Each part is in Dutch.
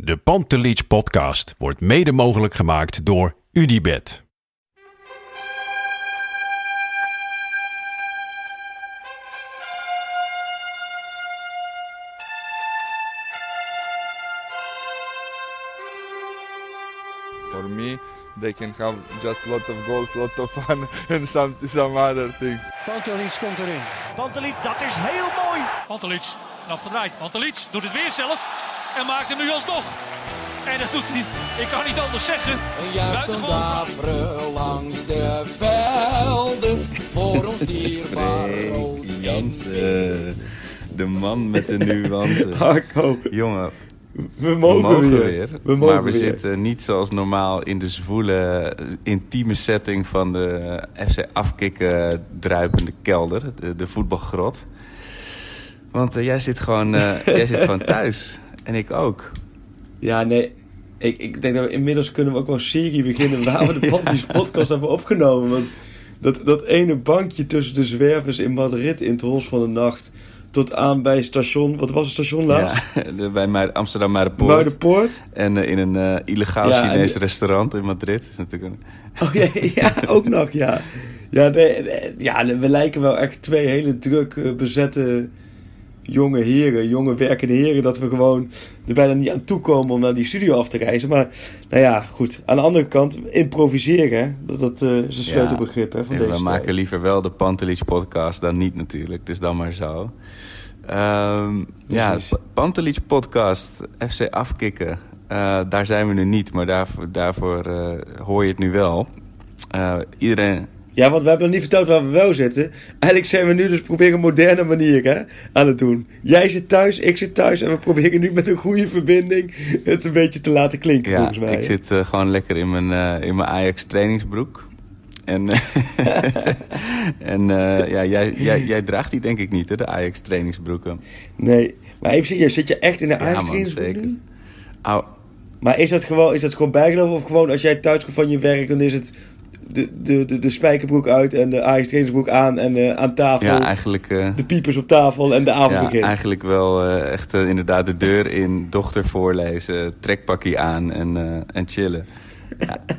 De Pantelich podcast wordt mede mogelijk gemaakt door UdiBet. For me, they can have just a lot of goals, a lot of fun, and some some other things. Pantelic komt erin. Pantelic, dat is heel mooi. Pantelic, afgedraaid. Pantelic doet het weer zelf en maakt hem nu alsnog. En dat doet hij, ik kan niet anders zeggen. Een juichen Buitengewoon. langs de velden voor ons dierbaar rood Jansen, de man met de nuance. Harko, Jongen, we we mogen, mogen weer. weer. We mogen maar we weer. zitten niet zoals normaal in de zwoele, intieme setting van de FC Afkikken druipende kelder, de, de voetbalgrot. Want eh, jij, zit gewoon, eh, jij zit gewoon thuis. En ik ook. Ja, nee. Ik, ik denk dat we inmiddels kunnen we ook wel een serie beginnen waar we de Panties podcast hebben opgenomen. Want dat, dat ene bankje tussen de zwervers in Madrid in het Hols van de Nacht tot aan bij station, wat was het station laatst? Ja, de- bij Muid- Amsterdam Muidenpoort. Muidenpoort. En eh, in een eh, illegaal Ja, en- Chinees restaurant in Madrid. is natuurlijk een... Oh ja, ook nog, ja. Ja, nee, nee, ja, we lijken wel echt twee hele druk eh, bezette jonge heren, jonge werkende heren, dat we gewoon er bijna niet aan toekomen om naar die studio af te reizen. Maar, nou ja, goed. Aan de andere kant, improviseren, dat, dat eh, is een sleutelbegrip hè, van deze we tijd. maken liever wel de Pantelich podcast dan niet natuurlijk. Dus dan maar zo. Ehm, ja, Precies. P- Pantelich podcast, FC Afkikken. Eh, daar zijn we nu niet, maar daarvoor, daarvoor eh, hoor je het nu wel. Iedereen... Ja, want we hebben nog niet verteld waar we wel zitten. Eigenlijk zijn we nu dus proberen een moderne manier hè, aan het doen. Jij zit thuis, ik zit thuis en we proberen nu met een goede verbinding het een beetje te laten klinken Ja, volgens mij. ik zit eh, gewoon lekker in mijn, eh, in mijn Ajax trainingsbroek. En, eh, en ja, jij, jij, jij draagt die denk ik niet, hè, de Ajax trainingsbroeken. Nee, maar even serieus, zit je echt in de Ja, Ajax man, trainingsbroek zeker. nu? Au, Maar is dat gewoon, is dat gewoon bijgelopen of gewoon als jij thuis komt van je werk, dan is het de, de, de, de spijkerbroek uit en de Ajax trainingsbroek aan en eh, aan tafel, ja, eigenlijk... eh, de piepers op tafel en de avond Ja, begint. eigenlijk wel eh, echt inderdaad de deur in, dochter voorlezen, trekpakkie aan en, en chillen. Ja.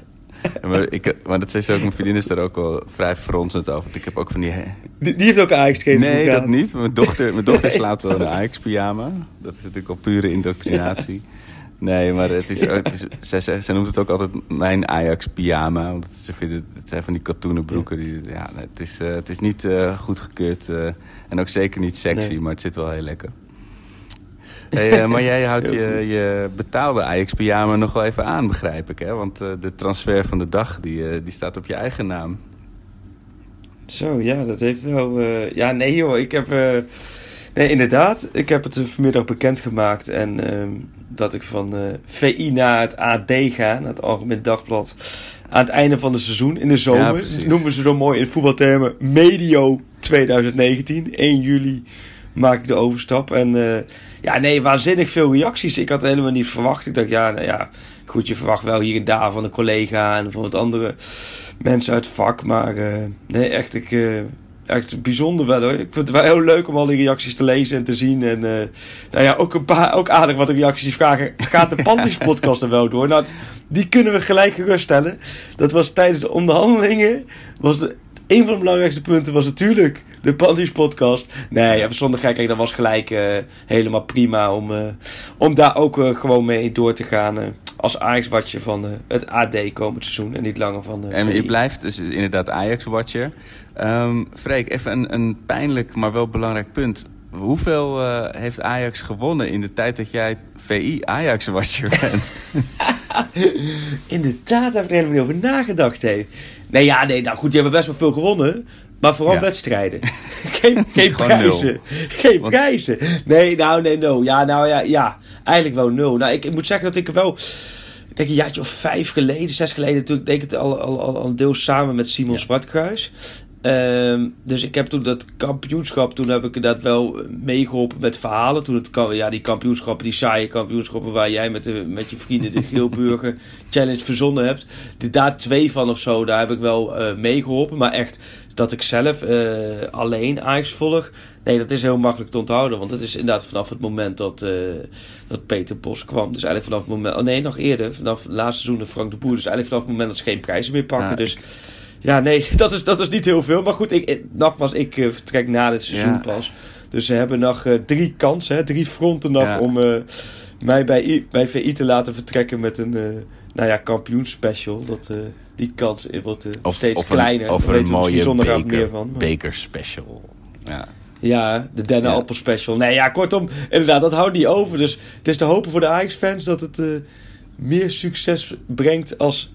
Maar, ik, maar dat zei ze ook, mijn vriendin is daar ook wel vrij fronsend over. Ik heb ook van die... Die, die heeft ook een Ajax Nee, aan. dat niet. Mijn dochter, mijn dochter slaapt wel in een Ajax-pyjama. Dat is natuurlijk al pure indoctrinatie. Nee, maar het is, het is, zij, zij noemt het ook altijd mijn Ajax-pyjama. Want ze vinden, het zijn van die katoenen broeken. Die, ja, het, is, eh, het is niet eh, goedgekeurd eh, en ook zeker niet sexy, Nee. maar het zit wel heel lekker. Hey, maar jij houdt je, goed. je betaalde Ajax-pyjama nog wel even aan, begrijp ik. Hè? Want de transfer van de dag, die, die staat op je eigen naam. Zo, ja, dat heeft wel... Ja, nee joh, ik heb... Nee, inderdaad. Ik heb het vanmiddag bekendgemaakt. En ehm, dat ik van eh, VI naar het AD ga, naar het Algemeen Dagblad. Aan het einde van het seizoen, in de Ja, zomer. precies. noemen ze zo mooi in voetbaltermen medio 2019. 1 juli maak ik de overstap. En eh, ja, nee, waanzinnig veel reacties. Ik had helemaal niet verwacht. Ik dacht, ja, nou ja, goed, je verwacht wel hier en daar van een collega en van wat andere mensen uit het vak. Maar eh, nee, echt, ik, echt bijzonder wel hoor. Ik vind het wel heel leuk om al die reacties te lezen en te zien. En eh, nou ja, ook, een paar, ook aardig wat reacties vragen. Gaat de Panties podcast er wel door? Nou, die kunnen we gelijk geruststellen. Dat was tijdens de onderhandelingen. Was de, een van de belangrijkste punten was natuurlijk de Panties podcast. Nee, ja, zonder gekheid, dat was gelijk eh, helemaal prima om, eh, om daar ook eh, gewoon mee door te gaan. als Ajax-watje van het AD komend seizoen. En niet langer van eh, En je blijft dus inderdaad Ajax-watcher. Ehm Freek, even een, een pijnlijk, maar wel belangrijk punt. Hoeveel heeft Ajax gewonnen in de tijd dat jij VI Ajax-watcher bent? Inderdaad, daar heb ik er helemaal niet over nagedacht. Hé. Nee, ja, nee, nou goed, die hebben best wel veel gewonnen. Maar vooral Ja. wedstrijden. geen geen nul. prijzen. Geen Want- prijzen. Nee, nou, nee, no. Ja, nou ja, ja. Eigenlijk wel nul. Nou, ik, ik moet zeggen dat ik er wel... Ik denk een jaartje of vijf geleden, zes geleden... Toen deed ik het al, al, al, al een deel samen met Simon Ja. Zwartkruis. Ehm, dus ik heb toen dat kampioenschap... Toen heb ik inderdaad wel meegeholpen met verhalen. Toen het, ja, die kampioenschappen, die saaie kampioenschappen... waar jij met, de, met je vrienden de Geelburger Challenge verzonnen hebt. Daar twee van of zo, daar heb ik wel eh, meegeholpen. Maar echt dat ik zelf eh, alleen Ajax volg... Nee, dat is heel makkelijk te onthouden. Want het is inderdaad vanaf het moment dat, eh, dat Peter Bos kwam. Dus eigenlijk vanaf het moment... Oh nee, nog eerder. Vanaf het laatste seizoen de Frank de Boer. Dus eigenlijk vanaf het moment dat ze geen prijzen meer pakken. Ja, dus ja, nee, dat is, dat is niet heel veel. Maar goed, ik, nogmaals, ik eh, vertrek na dit seizoen Ja. pas. Dus ze hebben nog eh, drie kansen, hè, drie fronten nog Ja. om eh, mij bij, I- bij VI te laten vertrekken met een, nou ja, kampioensspecial. Dat, die kans wordt Of, steeds of kleiner. een, of een misschien mooie beker, meer van. maar- beker special. Ja. Ja, de dennenappel special. Nee, ja, kortom, inderdaad, dat houdt niet over. Dus het is te hopen voor de Ajax-fans dat het meer succes brengt als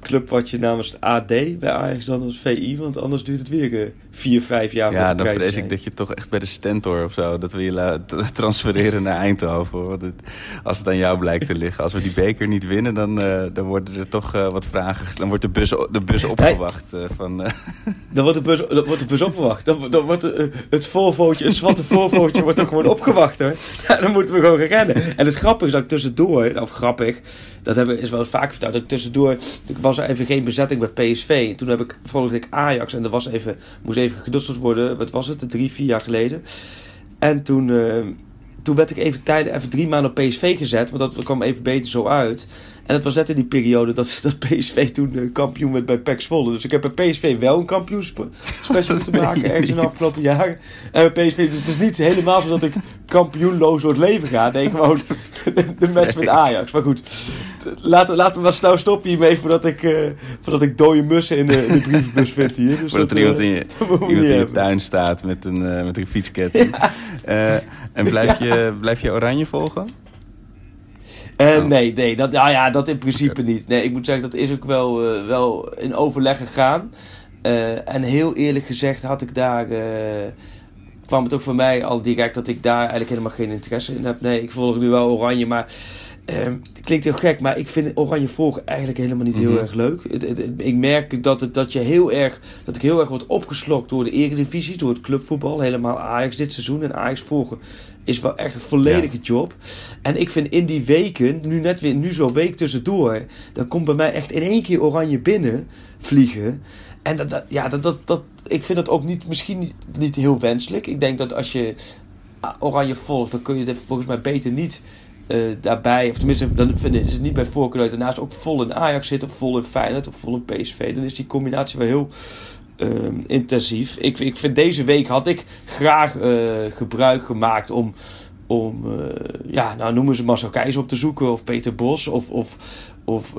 club wat je namens AD bij Ajax dan als VI. Want anders duurt het weer eh, vier, vijf jaar. Ja, dan vrees ik dat je toch echt bij de Stentor of zo... dat we je laten transfereren naar Eindhoven. hoor. Want het- als het aan jou blijkt te liggen. Als we die beker niet winnen, dan, eh, dan worden er toch eh, wat vragen... Dan wordt de bus, de bus opgewacht eh, van... Dan wordt de bus, dan wordt de bus opgewacht. Dan, dan wordt de, het Volvootje, het zwarte Volvootje wordt toch gewoon opgewacht hoor. Ja, dan moeten we gewoon gaan rennen. En het grappige is dat ik tussendoor, of grappig, dat hebben, is wel vaak verteld, dat ik tussendoor, was er even geen bezetting bij PSV. En toen heb ik, volgde ik Ajax en er was even, moest even gedutseld worden, wat was het, drie, vier jaar geleden. En toen, eh, toen werd ik even tijden, even drie maanden op PSV gezet, want dat kwam even beter zo uit. En het was net in die periode dat, dat PSV toen eh, kampioen werd bij PEC Zwolle. Dus ik heb bij PSV wel een kampioenspecial moeten maken ergens in de afgelopen jaren. En bij PSV, dus het is niet helemaal zo dat ik kampioenloos door het leven ga. Nee, gewoon de, de match met Ajax. Maar goed, laten, laten we maar snel stoppen hiermee voordat ik, eh, voordat ik dode mussen in de, in de brievenbus vind hier. Dus Voordat er dat, iemand eh, in je, iemand in tuin staat met een, eh, met een fietsketting. En blijf je, blijf je oranje volgen? Eh, Oh. Nee, nee dat, nou ja, dat in principe niet. Nee, ik moet zeggen, dat is ook wel, eh, wel in overleg gegaan. Eh, en heel eerlijk gezegd had ik daar... kwam het ook voor mij al direct dat ik daar eigenlijk helemaal geen interesse in heb. Nee, ik volg nu wel Oranje, maar... ehm, het klinkt heel gek, maar ik vind Oranje volgen eigenlijk helemaal niet heel Mhm. erg leuk. Het, het- het- ik merk dat, het, dat, je heel erg, dat ik heel erg word opgeslokt door de eredivisie, door het clubvoetbal. Helemaal Ajax dit seizoen en Ajax volgen is wel echt een volledige job. En ik vind in die weken, nu net weer, nu zo'n week tussendoor, dan komt bij mij echt in één keer Oranje binnen vliegen. En dat, dat- ja, dat, dat, dat, ik vind dat ook niet, misschien niet, niet heel wenselijk. Ik denk dat als je ah, Oranje volgt, dan kun je er volgens mij beter niet eh, daarbij, of tenminste, dan is het niet bij voorkeur dat je daarnaast ook vol in Ajax zit, of vol in Feyenoord, of vol in PSV. Dan is die combinatie wel heel ehm, intensief. Ik, ik vind deze week had ik graag eh, gebruik gemaakt om, om eh, ja, nou noemen ze Marcel Keizer op te zoeken, of Peter Bos, of, of, of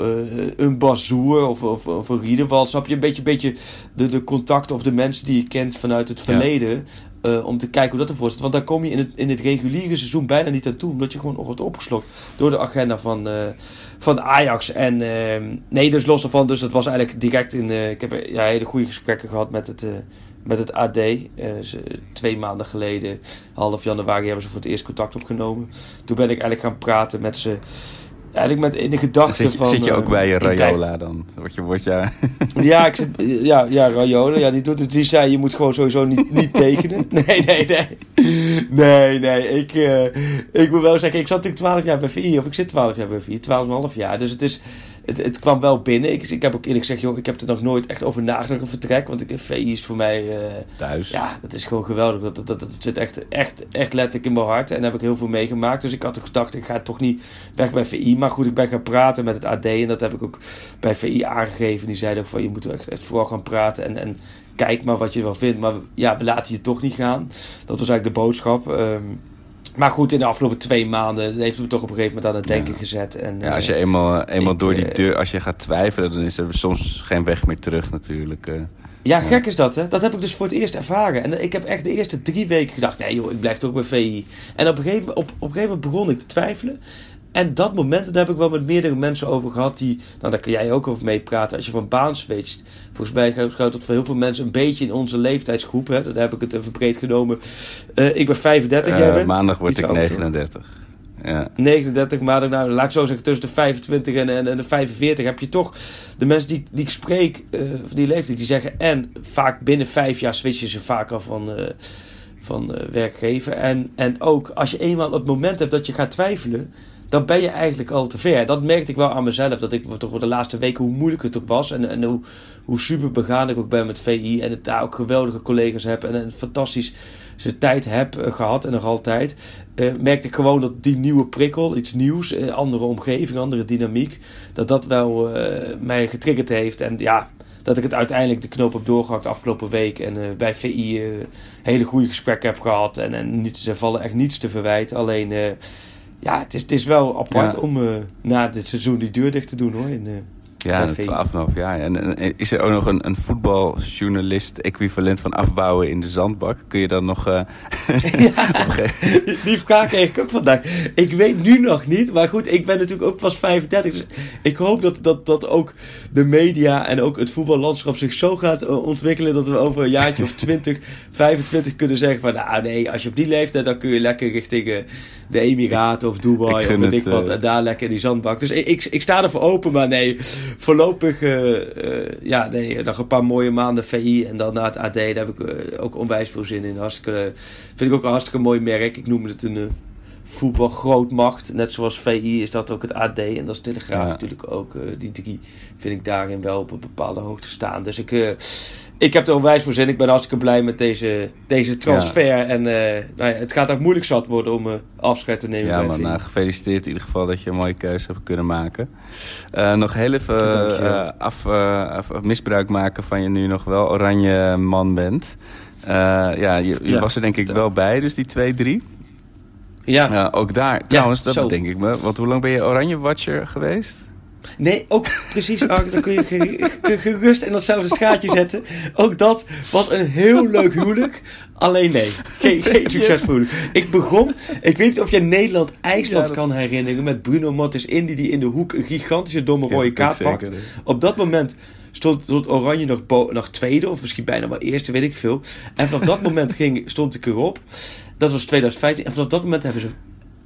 een Bazoer, of, of, of een Riedewald. Snap je? Een beetje, beetje de, de contacten of de mensen die je kent vanuit het verleden. Eh, om te kijken hoe dat ervoor zit. Want daar kom je in het, in het reguliere seizoen bijna niet aan toe. Omdat je gewoon wordt opgeslokt door de agenda van, eh, van Ajax. En ehm, nee, dus los daarvan. Dus dat was eigenlijk direct in... eh, ik heb ja, hele goede gesprekken gehad met het, met het AD. Twee maanden geleden, half januari, hebben ze voor het eerst contact opgenomen. Toen ben ik eigenlijk gaan praten met ze. Eigenlijk met in de gedachte Zit, van... zit je ook eh, bij Rayola dan? Word je, word je, ja, ik zit, ja, ja, Rayola, ja, die, doet het, die zei je moet gewoon sowieso niet, niet tekenen. Nee, nee, nee. Nee, nee, ik, eh, ik moet wel zeggen, ik zat natuurlijk 12 jaar bij VI, of ik zit 12 jaar bij VI, 12,5 jaar. Dus het, is, het, het kwam wel binnen. Ik, ik heb ook eerlijk gezegd, joh, ik heb er nog nooit echt over nagedacht, een vertrek. Want ik, VI is voor mij, eh, thuis? ja, dat is gewoon geweldig. Dat, dat, dat, dat zit echt, echt, echt letterlijk in mijn hart. En daar heb ik heel veel meegemaakt. Dus ik had gedacht, ik ga toch niet weg bij VI. Maar goed, ik ben gaan praten met het AD. En dat heb ik ook bij VI aangegeven. Die zeiden ook van, je moet echt, echt vooral gaan praten. En, en kijk maar wat je wel vindt. Maar ja, we laten je toch niet gaan. Dat was eigenlijk de boodschap. Ehm, maar goed, in de afgelopen twee maanden heeft het me toch op een gegeven moment aan het denken Ja. gezet. En, Ja, als eh, je eenmaal, eenmaal ik, door die eh, deur, als je gaat twijfelen, dan is er soms geen weg meer terug natuurlijk. eh. Ja, gek is dat, hè? Dat heb ik dus voor het eerst ervaren. En ik heb echt de eerste drie weken gedacht: nee, joh, ik blijf toch bij VI. En op een gegeven, op, op een gegeven moment begon ik te twijfelen. En dat moment, daar heb ik wel met meerdere mensen over gehad. Die, nou, daar kun jij ook over meepraten. Als je van baan switcht. Volgens mij gaat dat voor heel veel mensen een beetje in onze leeftijdsgroep. Hè, dat heb ik het even breed genomen. Uh, ik ben 35, jij Uh, bent? maandag word Iets ik ouder. 39. Ja. 39 maanden, nou, laat ik zo zeggen, tussen de 25 en, en, en de 45 heb je toch de mensen die, die ik spreek, eh, van die leeftijd, die zeggen en vaak binnen vijf jaar switchen ze vaak af van, eh, van eh, werkgever. En, en ook als je eenmaal het moment hebt dat je gaat twijfelen, dan ben je eigenlijk al te ver. Dat merkte ik wel aan mezelf, dat ik toch de laatste weken hoe moeilijk het ook was en, en hoe, hoe super begaan ik ook ben met VI en het daar ook geweldige collega's heb en een fantastisch zijn tijd heb eh, gehad en nog altijd, eh, merkte ik gewoon dat die nieuwe prikkel, iets nieuws, eh, andere omgeving, andere dynamiek, dat dat wel mij getriggerd heeft. En ja, dat ik het uiteindelijk de knoop heb doorgehakt afgelopen week en bij VI hele goede gesprekken heb gehad. En, en niet, ze vallen echt niets te verwijten. Alleen, ja, het is, het is wel apart Ja. om eh, na dit seizoen die deur dicht te doen hoor. In, eh, Ja, bij VI. 12,5 jaar. En, en is er ook nog een, een voetbaljournalist equivalent van afbouwen in de zandbak? Kun je dan nog... een gegeven- Die vraag kreeg ik ook vandaag. Ik weet nu nog niet, maar goed, ik ben natuurlijk ook pas 35. Dus ik hoop dat, dat, dat ook de media en ook het voetballandschap zich zo gaat eh, ontwikkelen dat we over een jaartje of 20, 25 kunnen zeggen van nou nee, als je op die leeftijd dan kun je lekker richting eh, de Emiraten of Dubai of weet ik wat eh, en daar lekker in die zandbak. Dus ik, ik, ik sta ervoor open, maar nee, voorlopig ja, nee, nog een paar mooie maanden VI en dan naar het AD, daar heb ik ook onwijs veel zin in. Hartstikke, vind ik ook een hartstikke mooi merk. Ik noem het een voetbalgrootmacht. Net zoals VI is dat ook het AD en dat is Telegraaf Ja. natuurlijk ook. eh, die drie vind ik daarin wel op een bepaalde hoogte staan. Dus ik, eh, ik heb er onwijs voor zin. Ik ben hartstikke blij met deze, deze transfer. En eh, nou ja, het gaat ook moeilijk zat worden om afscheid te nemen Ja, VI. nou, gefeliciteerd in ieder geval dat je een mooie keuze hebt kunnen maken. Nog heel even af, af- misbruik maken van je nu nog wel oranje man bent. Ja, je, was er denk ik wel bij, dus die 2-3. Ja. Ja, ook daar. Trouwens, dat zo. denk ik me. Want hoe lang ben je oranje watcher geweest? Nee, ook precies, Ark, dan kun je ge- ge- gerust in datzelfde schaatje zetten. Ook dat was een heel leuk huwelijk. Alleen nee, geen, geen succesvol huwelijk. Ik begon, ik weet niet of je Nederland-IJsland Ja, dat- kan herinneren met Bruno Martens Indy die in de hoek een gigantische domme rode kaart pakt. zeker. Op dat moment stond, stond Oranje nog, nog tweede of misschien bijna wel eerste, weet ik veel. En vanaf dat moment ging, stond ik erop. Dat was 2015 en vanaf dat moment hebben ze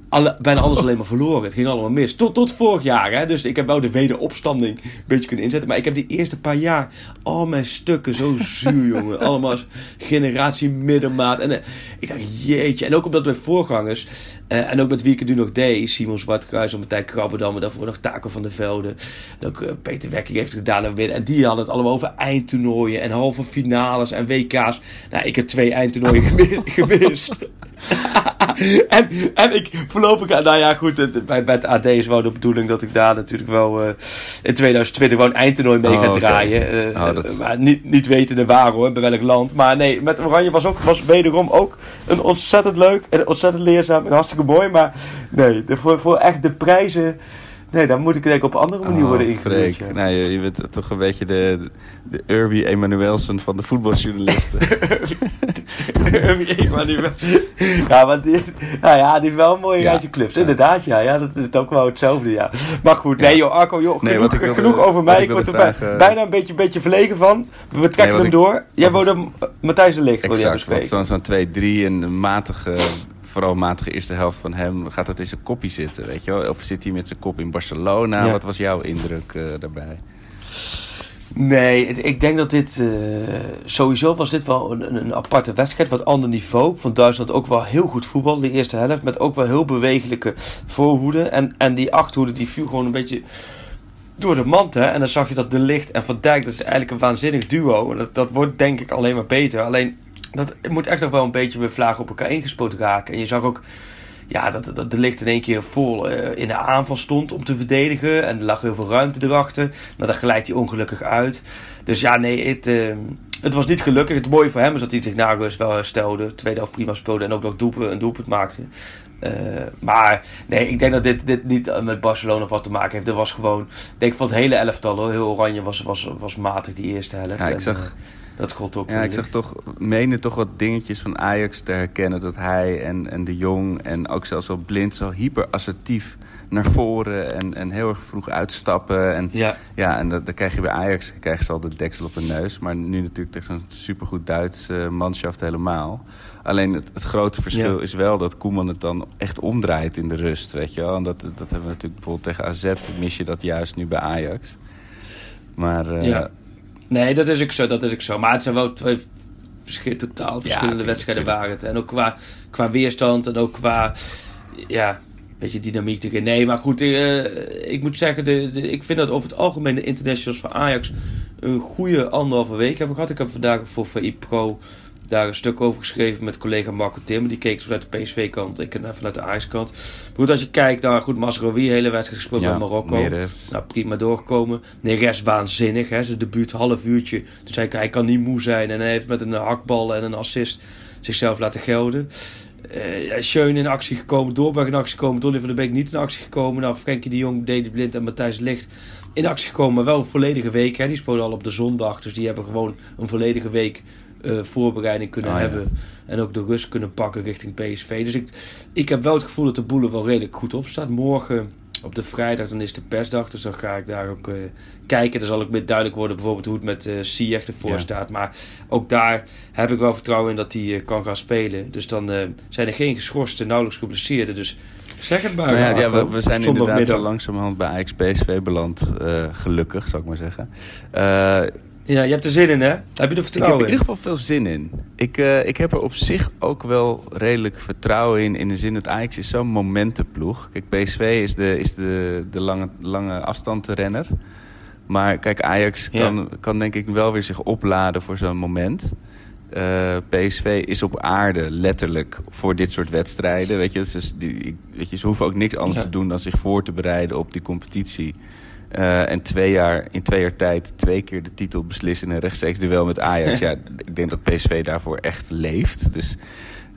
alle, bijna alles alleen maar verloren. Het ging allemaal mis. Tot, tot vorig jaar. Hè? Dus ik heb wel de wederopstanding een beetje kunnen inzetten. Maar ik heb die eerste paar jaar al mijn stukken zo zuur, jongen. Allemaal generatie middenmaat. En eh, ik dacht, jeetje. En ook omdat mijn voorgangers... eh, en ook met wie ik het nu nog deed. Simon Zwartkruis en Martijn Krabberdam. En daarvoor nog Taco van der Velde. En ook eh, Peter Wekking heeft het gedaan. En, weer, en die hadden het allemaal over eindtoernooien. En halve finales en WK's. Nou, ik heb twee eindtoernooien gemi- gemist. en, en ik voorlopig, nou ja, goed, het, bij, bij het AD is wel de bedoeling dat ik daar natuurlijk wel eh, in 2020 gewoon een eindtoernooi mee Oh, ga draaien. Eh, Oh, dat Maar niet, niet wetende waar hoor, bij welk land. Maar nee, met Oranje was ook was wederom ook een ontzettend leuk en ontzettend leerzaam en hartstikke mooi. Maar nee, de, voor, voor echt de prijzen, nee, dan moet ik denk ik op een andere manier worden. Oh, Freek. ja. Nou, je, je bent toch een beetje de, de Urbi Emanuelsen van de voetbaljournalisten. die wel, ja, maar die, nou ja, die is wel een mooie Ja. rijtje clubs. Inderdaad, ja, ja, dat is ook wel hetzelfde, ja. Maar goed, nee joh, Arco, joh, Nee, genoeg, wilde- genoeg over mij. ik Ik word er bij- bijna een beetje, beetje verlegen van. We trekken Nee, hem ik- door. Jij wilde uh, Matthijs de Ligt, wil want bespreken. zo'n zo'n 2-3 en een matige, vooral matige eerste helft van hem... gaat dat in zijn koppie zitten, weet je wel? Of zit hij met zijn kop in Barcelona? Ja. Wat was jouw indruk eh, daarbij? Nee, ik denk dat dit... eh, sowieso was dit wel een, een, aparte wedstrijd. Wat ander niveau. Vond Duitsland ook wel heel goed voetbal. De eerste helft. Met ook wel heel bewegelijke voorhoede. En, en die achterhoede die viel gewoon een beetje door de mand. Hè? En dan zag je dat De Licht en Van Dijk. Dat is eigenlijk een waanzinnig duo. En dat, dat wordt denk ik alleen maar beter. Alleen, dat moet echt nog wel een beetje met vlagen op elkaar ingespoten raken. En je zag ook... Ja, dat, dat de licht in één keer vol eh, in de aanval stond om te verdedigen. En er lag heel veel ruimte erachter. Nou, daar glijdt hij ongelukkig uit. Dus ja, nee, het, eh, het was niet gelukkig. Het mooie voor hem is dat hij zich na rust wel herstelde. Tweede helft prima speelde en ook nog doelpunt, een doelpunt maakte. Eh, maar nee, ik denk dat dit, dit niet met Barcelona wat te maken heeft. Dit was gewoon, ik denk van het hele elftal hoor. Heel oranje was, was, was matig die eerste helft. Ja, ik zag- Dat god ook Ja, ik zag toch, menen toch wat dingetjes van Ajax te herkennen. Dat hij en, en de Jong en ook zelfs wel blind zo hyper assertief naar voren en, en heel erg vroeg uitstappen. En, Ja. ja, en dat, dan krijg je bij Ajax krijg je al de deksel op hun neus. Maar nu natuurlijk tegen zo'n supergoed Duits eh, manschaft helemaal. Alleen het, het grote verschil Ja. is wel dat Koeman het dan echt omdraait in de rust, weet je wel. En dat, dat hebben we natuurlijk bijvoorbeeld tegen AZ, mis je dat juist nu bij Ajax. Maar eh, Ja. Nee, dat is ook zo, dat is ook zo. Maar het zijn wel twee verschil, totaal verschillende wedstrijden waren het. En ook qua, qua weerstand en ook qua, ja, beetje dynamiek erin. Nee, maar goed, eh, ik moet zeggen, de, de- ik vind dat over het algemeen de internationals van Ajax een goede anderhalve week hebben gehad. Ik heb vandaag voor VI Pro daar een stuk over geschreven met collega Marco Tim. Die keek vanuit de PSV-kant, ik en vanuit de Ajax-kant. Maar goed, als je kijkt naar, goed, Masrowi, hele wedstrijd gespeeld ja, bij Marokko. Neres. Nou, prima doorgekomen. Neres waanzinnig. Hè? Zijn debuut, half uurtje. Toen zei ik, hij kan niet moe zijn. En hij heeft met een hakbal en een assist zichzelf laten gelden. Schöne in actie gekomen, Doorberg in actie gekomen, Donny van der Beek niet in actie gekomen. Nou, Frenkie de Jong, Dede Blind en Matthijs Licht in actie gekomen, maar wel een volledige week. Hè. Die spelen al op de zondag, dus die hebben gewoon een volledige week eh, voorbereiding kunnen ja. hebben. En ook de rust kunnen pakken richting PSV. Dus ik, ik heb wel het gevoel dat de boel er wel redelijk goed op staat. Morgen op de vrijdag, dan is de persdag, dus dan ga ik daar ook eh, kijken. Dan zal ook meer duidelijk worden bijvoorbeeld hoe het met eh Ziyech ervoor Ja. staat. Maar ook daar heb ik wel vertrouwen in dat hij kan gaan spelen. Dus dan zijn er geen geschorste, nauwelijks geblesseerden. Dus zeg het maar. Nou ja, we, we zijn inderdaad zo langzamerhand bij Ajax PSV beland. gelukkig, zou ik maar zeggen. Ja, je hebt er zin in, hè? Heb je er ik heb vertrouwen in in? ieder geval veel zin in. Ik, eh, ik heb er op zich ook wel redelijk vertrouwen in. In de zin dat Ajax is zo'n momentenploeg. Kijk, PSV is de, is de, de lange, lange afstandrenner. Maar kijk, Ajax Ja. kan, kan denk ik wel weer zich opladen voor zo'n moment. Eh, PSV is op aarde letterlijk voor dit soort wedstrijden. Weet je, dus die, weet je, ze hoeven ook niks anders Ja. te doen dan zich voor te bereiden op die competitie. Eh, en twee jaar, in twee jaar tijd twee keer de titel beslissen in een rechtstreeks duel met Ajax. ja, ik denk dat PSV daarvoor echt leeft. Dus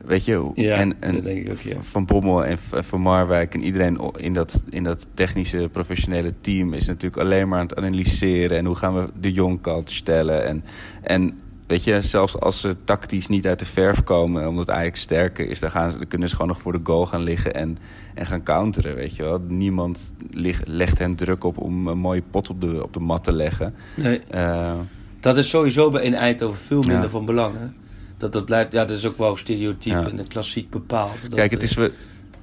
weet je, Ja, en, en dat denk ik ook, ja. Van Bommel en Van Marwijk en iedereen in dat, in dat technische, professionele team is natuurlijk alleen maar aan het analyseren. En hoe gaan we de jong kant stellen. En, en weet je, zelfs als ze tactisch niet uit de verf komen, omdat Ajax sterker is, dan, gaan ze, dan kunnen ze gewoon nog voor de goal gaan liggen en, en gaan counteren. Weet je wel. Niemand ligt, legt hen druk op om een mooie pot op de, op de mat te leggen. Nee, Eh, dat is sowieso bij in Eindhoven veel minder Ja. van belang, hè? Dat, dat blijft, ja, dat is ook wel stereotyp Ja. en een klassiek bepaald. Dat, kijk, het is, we,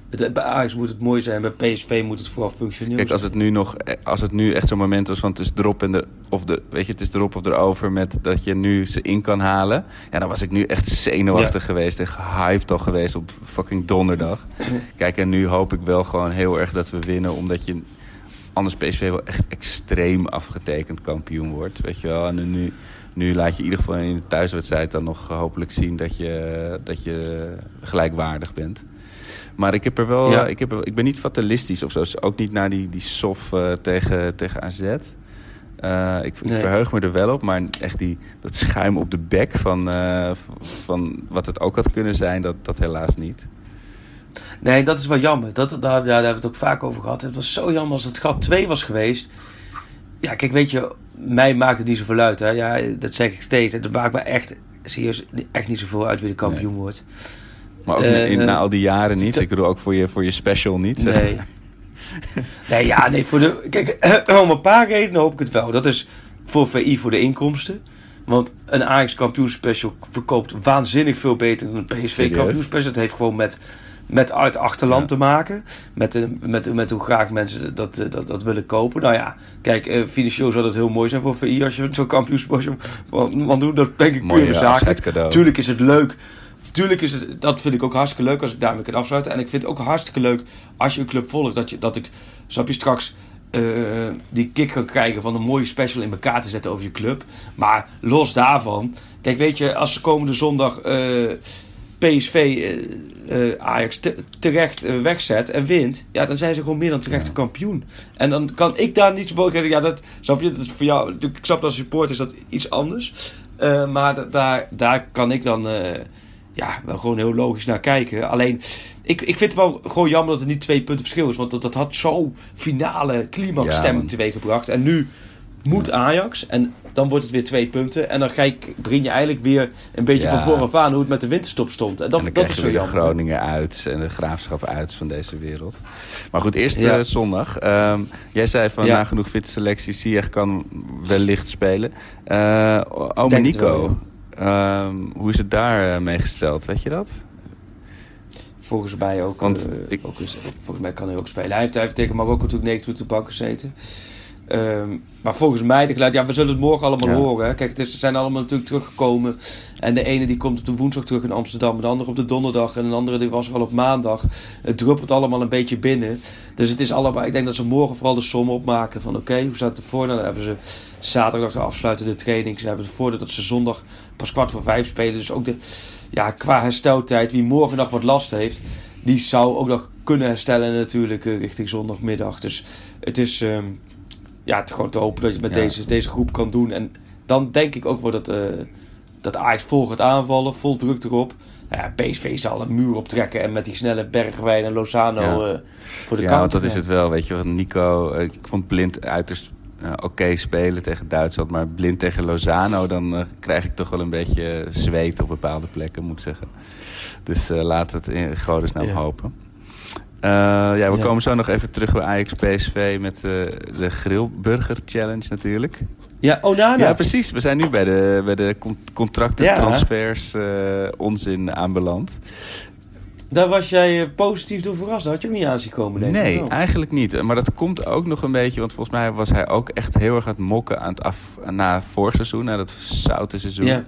het- bij Ajax moet het mooi zijn, bij PSV moet het vooral functioneel Kijk, als het nu nog, als het nu echt zo'n moment was van het is erop en de, of de, weet je, het is erop of erover met dat je nu ze in kan halen. Ja, dan was ik nu echt zenuwachtig geweest en gehyped al geweest op fucking donderdag. Kijk, en nu hoop ik wel gewoon heel erg dat we winnen, omdat je anders PSV wel echt extreem afgetekend kampioen wordt, weet je wel. En nu, nu laat je in ieder geval in de thuiswedstrijd dan nog hopelijk zien dat je, dat je gelijkwaardig bent. Maar ik, heb er wel, Ja. ik, heb er- ik ben niet fatalistisch of zo. Dus Ook niet naar die, die sof eh, tegen, tegen AZ. Eh, ik, ik Nee. verheug me er wel op, maar echt die, dat schuim op de bek van, eh, van wat het ook had kunnen zijn, dat, dat helaas niet. Nee, dat is wel jammer. Dat, daar, ja, daar hebben we het ook vaak over gehad. Het was zo jammer als het gat 2 was geweest. Ja, kijk, weet je, mij maakt het niet zoveel uit. Hè. Ja, dat zeg ik steeds. Het maakt me echt, serieus, echt niet zoveel uit wie de kampioen wordt. Maar ook Eh, in, eh, na al die jaren niet. Ik bedoel ook voor je, voor je special niet. Nee. nee, ja, nee, voor de... Kijk, om een paar redenen hoop ik het wel. Dat is voor VI voor de inkomsten. Want een Ajax kampioenspecial verkoopt waanzinnig veel beter dan een PSV kampioenspecial. Dat heeft gewoon met, met uit achterland Ja. te maken. Met, de, met, met hoe graag mensen dat, eh, dat, dat willen kopen. Nou ja, kijk, eh, financieel zou dat heel mooi zijn voor VI als je zo'n kampioenspecial want, want doe dat denk ik puur eh, zakelijk. afscheidscadeau. Tuurlijk is het leuk. Tuurlijk is het, dat vind ik ook hartstikke leuk als ik daarmee kan afsluiten. En ik vind het ook hartstikke leuk als je een club volgt. Dat, je, dat ik, snap je, straks eh, die kick kan krijgen van een mooie special in elkaar te zetten over je club. Maar los daarvan, kijk weet je, als ze komende zondag eh, PSV eh, Ajax te- terecht wegzet en wint, ja, dan zijn ze gewoon meer dan terecht de kampioen. En dan kan ik daar niet zo zeggen, ja, dat snap je, dat is voor jou, ik snap dat als supporter is dat iets anders. Maar da- daar, daar kan ik dan ja, wel gewoon heel logisch naar kijken. Alleen, ik, ik vind het wel gewoon jammer dat er niet twee punten verschil is. Want dat, dat had zo finale climax stemming man. teweeg gebracht. En nu moet Ajax. En dan wordt het weer twee punten. En dan ga ik, begin je eigenlijk weer een beetje van vooraf aan hoe het met de winterstop stond. En dat, en dan dat krijg is zo de jammer. Groningen uit en de Graafschap uit van deze wereld. Maar goed, eerst Ja. eh, zondag. Ehm, jij zei van Ja. na genoeg fitte selectie, Ziyech kan wellicht spelen. Eh Ome het wel, Nico, ehm, hoe is het daar eh, mee gesteld? Weet je dat? Volgens mij ook. Want eh, ik- ook volgens mij kan hij ook spelen. Hij heeft, hij heeft tegen Marokko natuurlijk 90 minuten bank gezeten. Ehm, maar volgens mij, de geluid, ja, we zullen het morgen allemaal Ja. horen. Hè. Kijk, het is, ze zijn allemaal natuurlijk teruggekomen. En de ene die komt op de woensdag terug in Amsterdam. De andere op de donderdag. En een andere die was er al op maandag. Het druppelt allemaal een beetje binnen. Dus het is allemaal, ik denk dat ze morgen vooral de som opmaken. Van oké, hoe staat het ervoor? Nou, dan hebben ze zaterdag de afsluitende training. Ze hebben het voordeel dat ze zondag pas kwart voor vijf spelen. Dus ook de, ja, qua hersteltijd, wie morgen nog wat last heeft, die zou ook nog kunnen herstellen natuurlijk eh, richting zondagmiddag. Dus het is ehm, ja, het gewoon te hopen dat je het met Ja. deze, deze groep kan doen. En dan denk ik ook wel dat, eh dat Ajax vol gaat aanvallen, vol druk erop. Ja, PSV zal een muur optrekken en met die snelle Bergwijn en Lozano Ja. eh, voor de ja, kant. want dat is het wel. Weet je, Nico, ik vond Blind uiterst eh, oké spelen tegen Duitsland. Maar Blind tegen Lozano, dan eh, krijg ik toch wel een beetje zweet op bepaalde plekken, moet ik zeggen. Dus eh laat het in godesnaam Ja. hopen. Ja, we Ja. komen zo nog even terug bij Ajax PSV met de Grillburger Challenge natuurlijk. Ja, Onana. Ja, precies. We zijn nu bij de, bij de con- contracten, Ja. transfers, onzin aanbeland. Daar was jij eh, positief door verrast. Dat had je ook niet aan zien komen, denk ik. Nee, eigenlijk niet. Maar dat komt ook nog een beetje, want volgens mij was hij ook echt heel erg aan het mokken aan het af, na vorig seizoen, na dat zoute seizoen. Ja.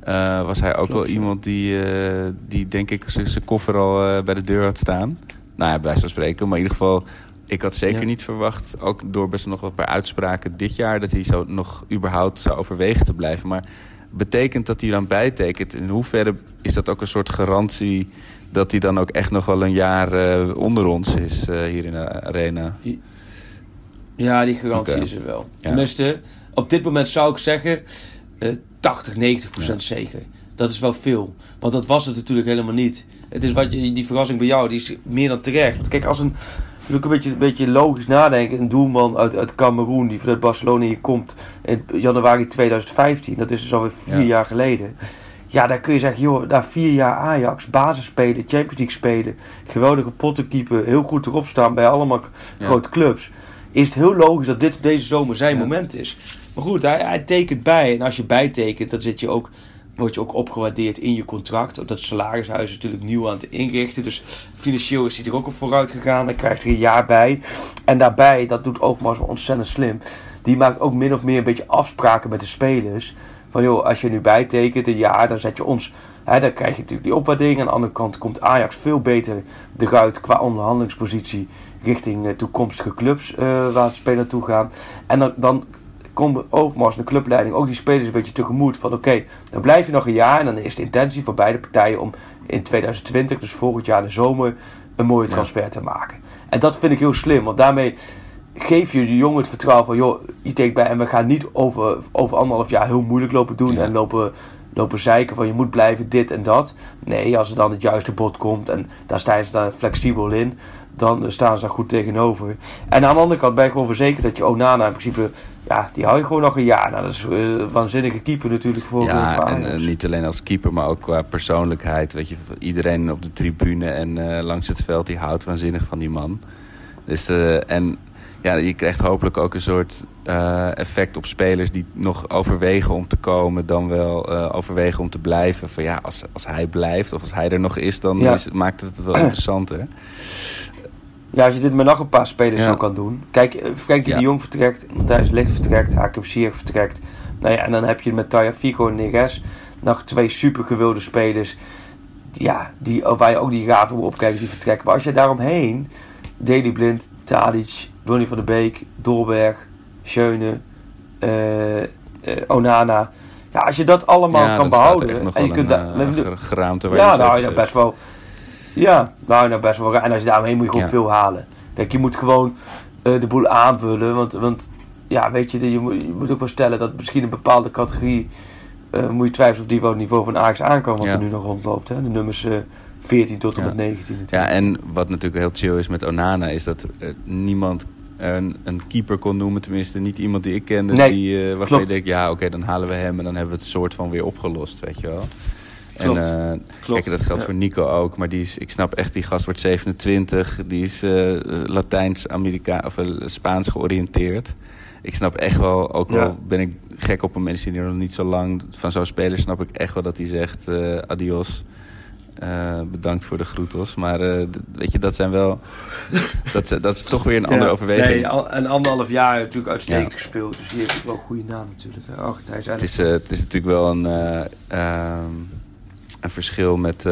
Eh, was hij ook Klopt, wel iemand die, eh, die denk ik zijn koffer al bij de deur had staan. Nou ja, bij zo'n spreken. Maar in ieder geval, ik had zeker Ja. niet verwacht, ook door best nog een paar uitspraken dit jaar, dat hij zo nog überhaupt zou overwegen te blijven. Maar betekent dat hij dan bijtekent? In hoeverre is dat ook een soort garantie dat hij dan ook echt nog wel een jaar eh, onder ons is eh, hier in de arena? Ja, die garantie is er wel. Ja. Tenminste, op dit moment zou ik zeggen eh 80, 90 procent Ja. zeker. Dat is wel veel. Want dat was het natuurlijk helemaal niet. Het is wat je, die verrassing bij jou, die is meer dan terecht. Want kijk, als een, ook een beetje, een beetje logisch nadenken. Een doelman uit, uit Cameroen die vanuit Barcelona hier komt in januari 2015. Dat is dus alweer vier Ja. jaar geleden. Ja, dan kun je zeggen, joh, daar vier jaar Ajax, basis spelen, Champions League spelen, geweldige potten keeper, heel goed erop staan bij allemaal Ja. grote clubs. Is het heel logisch dat dit deze zomer zijn Ja. moment is. Maar goed, hij, hij tekent bij. En als je bijtekent, dan zit je ook, word je ook opgewaardeerd in je contract. Ook dat salarishuis is natuurlijk nieuw aan het inrichten. Dus financieel is hij er ook op vooruit gegaan. Dan krijgt hij een jaar bij. En daarbij, dat doet Overmars ontzettend slim. Die maakt ook min of meer een beetje afspraken met de spelers. Van joh, als je nu bijtekent een jaar, dan zet je ons. Hè, dan krijg je natuurlijk die opwaardering. Aan de andere kant komt Ajax veel beter eruit qua onderhandelingspositie richting eh, toekomstige clubs eh, waar het spelen naartoe gaan. En dan, dan komt Overmars de clubleiding ook die spelers een beetje tegemoet van oké, dan blijf je nog een jaar en dan is de intentie van beide partijen om in 2020, dus volgend jaar de zomer, een mooie Ja. transfer te maken. En dat vind ik heel slim, want daarmee geef je de jongen het vertrouwen van joh, je denkt bij en we gaan niet over, over anderhalf jaar heel moeilijk lopen doen Ja. en lopen, lopen zeiken van je moet blijven dit en dat. Nee, als er dan het juiste bod komt en daar staan ze dan flexibel in, dan eh, staan ze daar goed tegenover. En aan de andere kant ben je gewoon verzekerd dat je Onana in principe, ja, die hou je gewoon nog een jaar. Nou, dat is eh, een waanzinnige keeper natuurlijk voor, voor Ja, en eh, niet alleen als keeper, maar ook qua persoonlijkheid. Weet je, iedereen op de tribune en eh, langs het veld die houdt waanzinnig van die man. Dus, eh, en ja, je krijgt hopelijk ook een soort eh, effect op spelers die nog overwegen om te komen, dan wel eh, overwegen om te blijven. Van ja, als, als hij blijft of als hij er nog is, dan Ja. is, maakt het het wel interessanter. Ja, als je dit met nog een paar spelers Ja. zo kan doen. Kijk, eh, Frenkie Ja. de Jong vertrekt, Matthijs Ligt vertrekt, Hakim Ziyech vertrekt. Nou ja, en dan heb je met Taya Fico en Neres nog twee super gewilde spelers. Ja, die, waar je ook die gaven op kijkt die vertrekken. Maar als je daaromheen, Daley Blind, Tadic, Donny van der Beek, Dolberg, Schöne, eh, eh, Onana. Ja, als je dat allemaal ja, kan behouden. en je kunt een daar- eh, ger- geraamte waar ja, nou, ja, best wel. Ja, nou, nou, best wel. En als je daarmee moet je gewoon Ja. veel halen. Kijk, je moet gewoon eh, de boel aanvullen. Want, want ja, weet je, je moet, je moet ook wel stellen dat misschien een bepaalde categorie. eh, moet je twijfelen of die wel het niveau van Ajax aan kan. Wat Ja. er nu nog rondloopt. Hè? De nummers eh 14 tot en met 19. Ja, en wat natuurlijk heel chill is met Onana, is dat eh, niemand een, een keeper kon noemen. Tenminste, niet iemand die ik kende. Nee, die, eh, waarvan je denkt, ja, oké, dan halen we hem en dan hebben we het soort van weer opgelost, weet je wel. Klopt. En eh, kijk, dat geldt ja. voor Nico ook. Maar die is, ik snap echt, die gast wordt 27. Die is eh, Latijns-Amerika of Spaans georiënteerd. Ik snap echt wel, ook Ja. al ben ik gek op een mensen die nog niet zo lang van zo'n speler, snap ik echt wel dat hij zegt adios. Eh, bedankt voor de groetos. Maar eh, weet je, dat zijn wel. Dat, is- dat is toch weer een andere Ja. overweging. Nee, al, een anderhalf jaar natuurlijk uitstekend Ja. gespeeld. Dus die heeft ook wel een goede naam natuurlijk. Argentijn zijn Het is, eh, het is natuurlijk wel een, eh, ehm, een verschil met,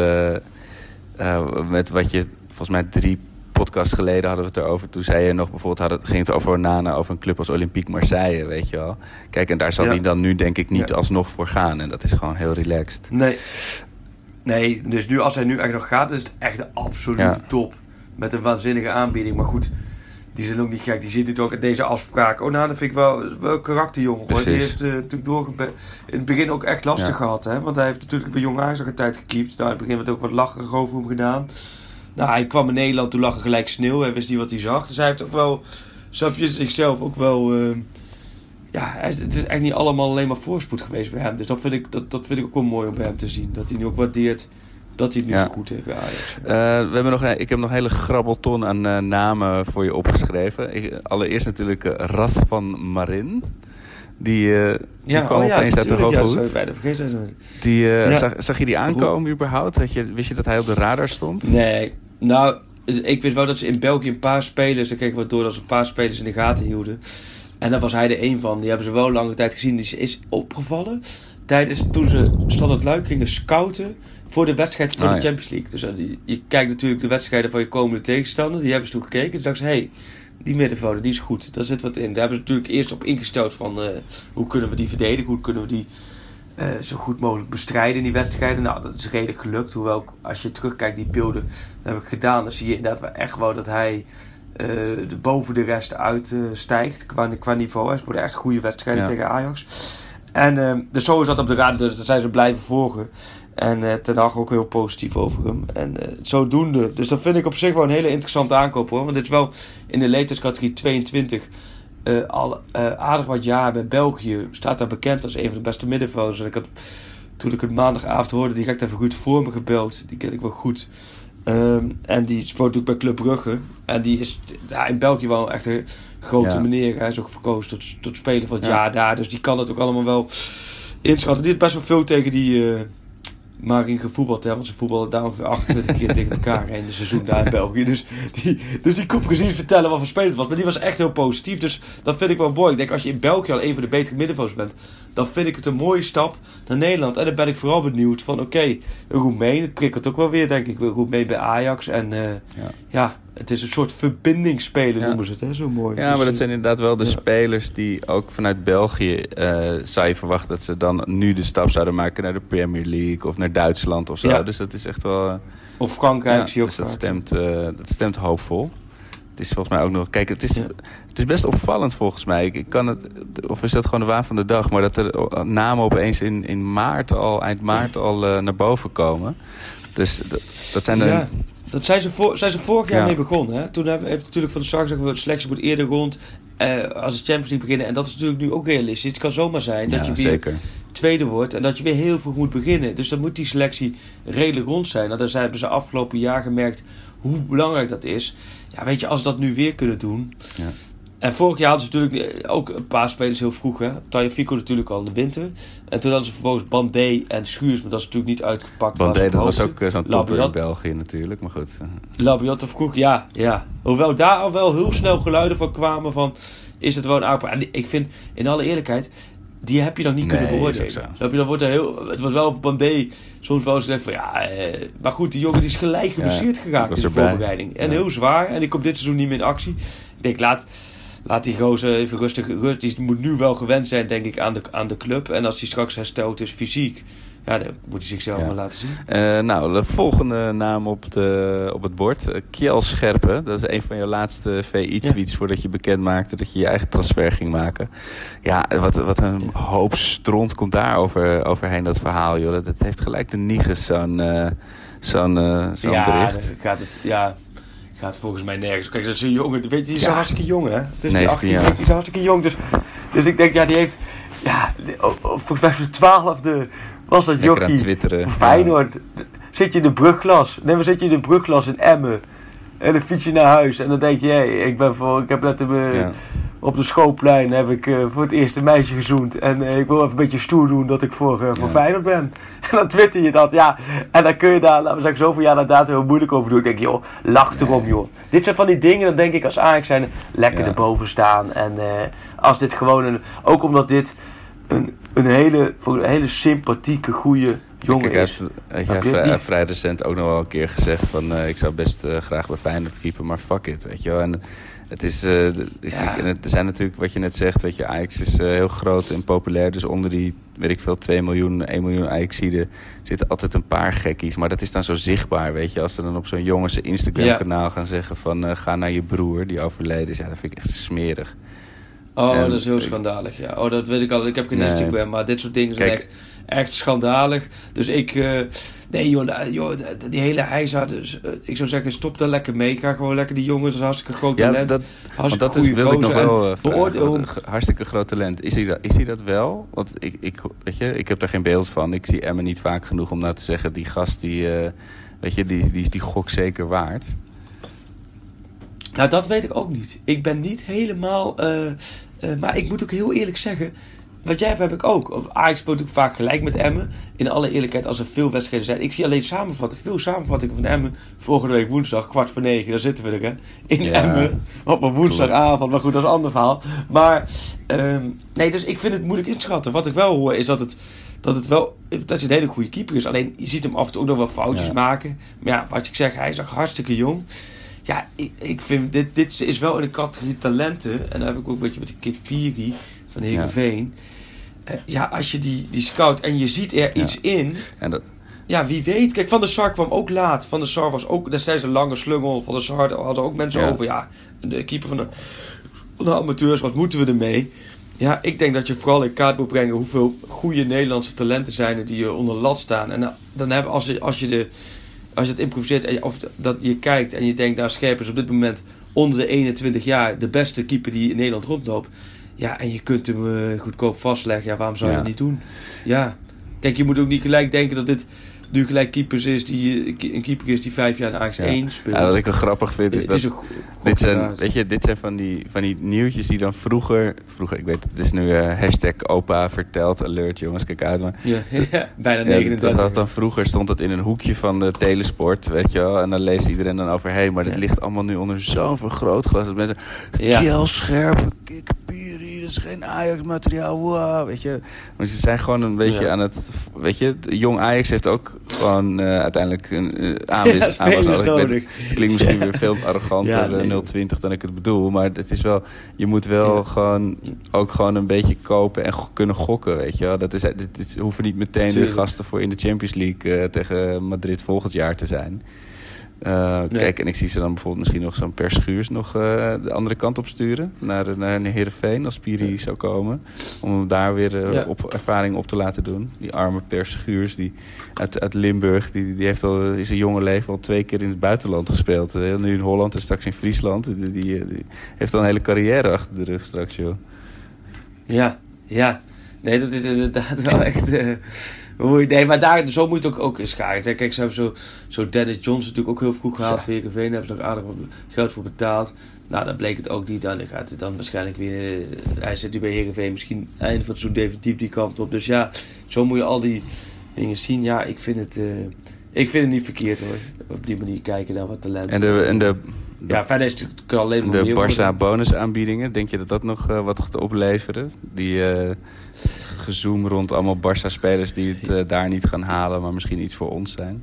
met wat je volgens mij drie podcasts geleden hadden we het erover. Toen zei je nog bijvoorbeeld, had het, ging het over Nana, over een club als Olympique Marseille, weet je wel. Kijk, en daar zal Ja. hij dan nu denk ik niet alsnog voor gaan. En dat is gewoon heel relaxed. Nee. Nee, dus nu, als hij nu echt nog gaat, is het echt de absolute Ja. top. Met een waanzinnige aanbieding. Maar goed, die zijn ook niet gek. Die ziet het ook in deze afspraak. Oh, nou, dat vind ik wel, wel karakterjongen. Hoor. Die heeft eh, natuurlijk doorgebe- in het begin ook echt lastig Ja. gehad. Hè? Want hij heeft natuurlijk bij Jong Ajax nog een tijd gekiept. Nou, in het begin werd ook wat lacherig over hem gedaan. Nou, hij kwam in Nederland, toen lag er gelijk sneeuw. Hij wist niet wat hij zag. Dus hij heeft ook wel, snap je, zichzelf ook wel... eh, ja, het is echt niet allemaal alleen maar voorspoed geweest bij hem. Dus dat vind ik, dat, dat vind ik ook wel mooi om bij hem te zien. Dat hij nu ook waardeert dat hij het nu Ja. zo goed heeft bij Ajax. Eh, we hebben nog, ik heb nog een hele grabbelton aan eh, namen voor je opgeschreven. Ik- allereerst natuurlijk uh, Ras van Marin. Die, die kwam oh ja, opeens uit de hoge hoed. vergeten. Die, zag, zag je die aankomen überhaupt? Dat je, wist je dat hij op de radar stond? Nee, nou, ik wist wel dat ze in België een paar spelers, daar kregen we door dat ze een paar spelers in de gaten hielden. En daar was hij er één van. Die hebben ze wel lange tijd gezien. Die is opgevallen tijdens toen ze Standard Luik gingen scouten voor de wedstrijd voor Ah, de ja. Champions League. Dus eh, die- je kijkt natuurlijk de wedstrijden van je komende tegenstander. Die hebben ze toen gekeken. Dus dachten ze, hé, hey, die middenvelder, die is goed. Daar zit wat in. Daar hebben ze natuurlijk eerst op ingesteld van eh, hoe kunnen we die verdedigen, hoe kunnen we die eh, zo goed mogelijk bestrijden in die wedstrijden. Nou, dat is redelijk gelukt. Hoewel, als je terugkijkt, die beelden dat heb ik gedaan. Dan zie je inderdaad wel echt wel dat hij de, boven de rest uitstijgt qua, qua niveau. Hij speelde echt goede wedstrijden Ja. tegen Ajax. En eh, dus zo is dat op de radio. Dus daar zijn ze blijven volgen. En eh ten Hag ook heel positief over hem. En eh, zodoende. Dus dat vind ik op zich wel een hele interessante aankoop hoor. Want dit is wel in de leeftijdscategorie 22 eh, al eh, aardig wat jaar bij België. Staat daar bekend als een van de beste middenvelders. En ik had, toen ik het maandagavond hoorde, direct even goed voor me gebeld. Die ken ik wel goed. Ehm, en die speelt natuurlijk bij Club Brugge. En die is ja, in België wel echt een grote Ja. meneer. Hij is ook verkozen tot, tot speler van het Ja. jaar daar. Dus die kan het ook allemaal wel inschatten. Die heeft best wel veel tegen die eh Marin gevoetbald. Hè, want ze voetballen daar ongeveer 28 keer tegen elkaar in het seizoen daar in België. Dus die, dus die kon precies vertellen wat voor speler het was. Maar die was echt heel positief. Dus dat vind ik wel mooi. Ik denk als je in België al een van de betere middenvelders bent. Dan vind ik het een mooie stap naar Nederland. En dan ben ik vooral benieuwd van oké, een Roemeen. Het prikkelt ook wel weer denk ik. Een Roemeen bij Ajax. En eh, ja. Ja. Het is een soort verbindingsspeler Ja. noemen ze het. Hè? Zo mooi. Ja, Dus, maar dat eh, zijn inderdaad wel de ja. spelers die ook vanuit België eh, zou je verwachten dat ze dan nu de stap zouden maken naar de Premier League of naar Duitsland of zo. Ja. Dus dat is echt wel. eh, Of Frankrijk ja, zie je ook dus dat stemt, eh, dat stemt hoopvol. Het is volgens mij ook nog. Kijk, het is, het is best opvallend volgens mij. Ik, kan het, of is dat gewoon de waan van de dag? Maar dat er namen opeens in, in maart al, eind maart al naar boven komen. Dus dat, dat zijn de. Dat zijn ze, voor, zijn ze vorig jaar Ja. mee begonnen. Hè? Toen hebben, heeft natuurlijk van de start gezegd, de selectie moet eerder rond eh, als de Champions League beginnen. En dat is natuurlijk nu ook realistisch. Het kan zomaar zijn dat ja, je weer zeker. tweede wordt en dat je weer heel vroeg moet beginnen. Dus dan moet die selectie redelijk rond zijn. Nou, daar hebben ze afgelopen jaar gemerkt hoe belangrijk dat is. Ja, weet je, als ze dat nu weer kunnen doen. Ja. En vorig jaar hadden ze natuurlijk ook een paar spelers heel vroeg. Hè? Fico natuurlijk al in de winter. En toen hadden ze vervolgens Bandé en Schuurs, maar dat is natuurlijk niet uitgepakt. Bandé, dat was ook eh, zo'n topper in België natuurlijk. Maar goed. eh, Labiat vroeg, ja, ja. Hoewel daar al wel heel snel geluiden van kwamen van... Is het wel een? En ik vind, in alle eerlijkheid... Die heb je dan niet Nee, kunnen beoordelen. je, dan wordt er heel, het was wel van Bandé soms wel eens gezegd van ja... Eh, maar goed, die jongen die is gelijk geblesseerd ik geraakt in de voorbereiding. En Ja. heel zwaar. En die komt dit seizoen niet meer in actie. Ik denk, laat, laat die gozer even rustig... rust- Die moet nu wel gewend zijn, denk ik, aan de, aan de club. En als hij straks hersteld is fysiek... Ja, dan moet hij zichzelf Ja. maar laten zien. Eh, nou, de volgende naam op, de, op het bord. eh, Kjell Scherpen. Dat is een van je laatste VI-tweets voordat je bekend maakte dat je je eigen transfer ging maken. Ja, wat, wat een hoop stront komt daar over, overheen, dat verhaal. Joh. Dat, dat heeft gelijk de Niges, zo'n eh, zo'n ja, bericht. gaat het, ja, gaat volgens mij nergens. Kijk, dat is een jongen, weet je, die is Ja. hartstikke jong, hè? Dus 19 die 18, jaar. Die is hartstikke jong, dus, dus ik denk, ja, die heeft, ja, die- oh, oh, volgens mij zijn twaalfde was dat jochie. twitteren. Feyenoord. Zit je in de brugglas, nee, maar zit je in de brugglas in Emmen. En dan fiets je naar huis en dan denk je, hé, ik ben voor, ik heb net op, eh, Ja. op de schoolplein heb ik eh, voor het eerst een meisje gezoend. En eh, ik wil even een beetje stoer doen dat ik voor, eh, voor Ja. Feyenoord ben. En dan twitter je dat, ja. En dan kun je daar, laten we zeggen, zoveel jaar inderdaad heel moeilijk over doen. Ik denk, joh, lach erom, joh. Dit zijn van die dingen, dan denk ik als Ajax zijn, lekker Ja. erboven staan. En als dit gewoon een, ook omdat dit een, een hele, voor een hele sympathieke, goede jongen Kijk, hij heeft, hij vrij, recent ook nog wel een keer gezegd van... eh, ik zou best eh, graag bij Feyenoord keeper, maar fuck it, weet je wel. En het is... eh, Ja. ik- er zijn natuurlijk, wat je net zegt, weet je, Ajax is heel groot en populair. Dus onder die, weet ik veel, 2 miljoen, 1 miljoen Ajaxiden zitten altijd een paar gekkies. Maar dat is dan zo zichtbaar, weet je. Als ze dan op zo'n jongen zijn Instagram-kanaal gaan zeggen van... ga naar je broer, die overleden is. Ja, dat vind ik echt smerig. Oh, En- dat is heel schandalig, ja. Oh, dat weet ik al. Ik heb geen Nee. Instagram, maar dit soort dingen zijn Kijk. echt, echt schandalig. Dus ik... eh, nee, joh, joh, die hele hijza... Dus, eh, ik zou zeggen, stop daar lekker mee. Ga gewoon lekker die jongen. Dat is een hartstikke groot Ja, talent. dat, want hartstikke dat is, wilde ik nog wel eh, vragen. Hartstikke groot talent. Is hij dat, is hij dat wel? Want ik, ik, weet je, ik heb daar geen beeld van. Ik zie Emma niet vaak genoeg om nou te zeggen... die gast die, weet je, die, die is die gok zeker waard. Nou, dat weet ik ook niet. Ik ben niet helemaal... maar ik moet ook heel eerlijk zeggen... Wat jij hebt, heb ik ook. Ajax speelt ook vaak gelijk met Emmen. In alle eerlijkheid, als er veel wedstrijden zijn. Ik zie alleen samenvattingen, veel samenvattingen van Emmen. Volgende week woensdag, kwart voor negen, daar zitten we er, hè. In Ja, Emmen. Op een woensdagavond. Maar goed, dat is een ander verhaal. Maar, ehm, nee, dus ik vind het moeilijk inschatten. Wat ik wel hoor, is dat het... Dat het wel, dat hij een hele goede keeper is. Alleen, je ziet hem af en toe ook nog wel foutjes Ja. maken. Maar ja, wat ik zeg, hij is nog hartstikke jong. Ja, ik, ik vind dit, dit is wel in de categorie talenten. En daar heb ik ook een beetje met de Kip Piri van Heerenveen. Ja, als je die, die scout en je ziet er iets in. En dat, Ja, wie weet. Kijk, Van der Sar kwam ook laat. Van der Sar was ook destijds een lange slungel. Van der Sar hadden ook mensen over. Ja, de keeper van de, van de amateurs. Wat moeten we ermee? Ja, ik denk dat je vooral in kaart moet brengen hoeveel goede Nederlandse talenten zijn er die je onder lat staan. En dan, dan hebben als je, als je de als je het improviseert en je, of dat je kijkt en je denkt, nou Scherp is op dit moment onder de 21 jaar de beste keeper die in Nederland rondloopt. Ja, en je kunt hem eh, goedkoop vastleggen. Ja, waarom zou je Ja. niet doen? Ja. Kijk, je moet ook niet gelijk denken dat dit nu gelijk keepers is die, een keeper is die vijf jaar in Ajax Ja. 1 speelt. ja, wat ik wel grappig vind is het dat... is Dit zijn, weet je, dit zijn van die, van die nieuwtjes die dan vroeger... Vroeger, ik weet het, is nu eh, hashtag opa vertelt alert, jongens, kijk uit. Maar Ja, ja, bijna Ja, 39. dat dan vroeger stond het in een hoekje van de telesport, weet je wel. En dan leest iedereen dan over, hé, hey, maar dit ligt allemaal nu onder zo'n vergrootglas. Dat mensen, Ja. kikkerpieren, dat is geen Ajax-materiaal, wow, weet je. Maar ze zijn gewoon een beetje Ja. aan het, weet je, jong Ajax heeft ook gewoon eh, uiteindelijk een uh, aanwis. Ja, spelers aanwas- ik weet- nodig. Het klinkt misschien weer veel arroganter, eh, nee. 020 dan ik het bedoel. Maar het is wel, je moet wel gewoon ook gewoon een beetje kopen en kunnen gokken, weet je. Dat is, dit, dit hoeven niet meteen Tuurlijk. gasten voor in de Champions League eh, tegen Madrid volgend jaar te zijn. Eh, Nee. Kijk, en ik zie ze dan bijvoorbeeld misschien nog zo'n Per Schuurs nog eh, de andere kant op sturen. Naar, naar Heerenveen, als Piri zou komen. Om hem daar weer eh, Ja. op, ervaring op te laten doen. Die arme Per Schuurs die uit, uit Limburg. Die, die heeft al in zijn jonge leven al twee keer in het buitenland gespeeld. Nu in Holland en straks in Friesland. Die, die, die heeft al een hele carrière achter de rug straks, joh. Ja, ja. Nee, dat is inderdaad wel echt... je- nee, maar daar, zo moet je het ook, ook scharen. Kijk, ze hebben zo, zo Dennis Johnson natuurlijk ook heel vroeg gehaald Ja. Heerenveen. Daar hebben ze nog aardig wat geld voor betaald. Nou, dan bleek het ook niet. Dan gaat het dan waarschijnlijk weer... eh, Hij zit nu bij Heerenveen misschien einde van het seizoen definitief die kant op. Dus ja, zo moet je al die dingen zien. Ja, ik vind het... eh, ik vind het niet verkeerd hoor. Op die manier kijken naar wat talent. En de, en de, ja, verder is het alleen maar de Barça bonusaanbiedingen, denk je dat dat nog eh, wat gaat opleveren? Die eh gezoom rond allemaal Barça-spelers die het eh, daar niet gaan halen, maar misschien iets voor ons zijn.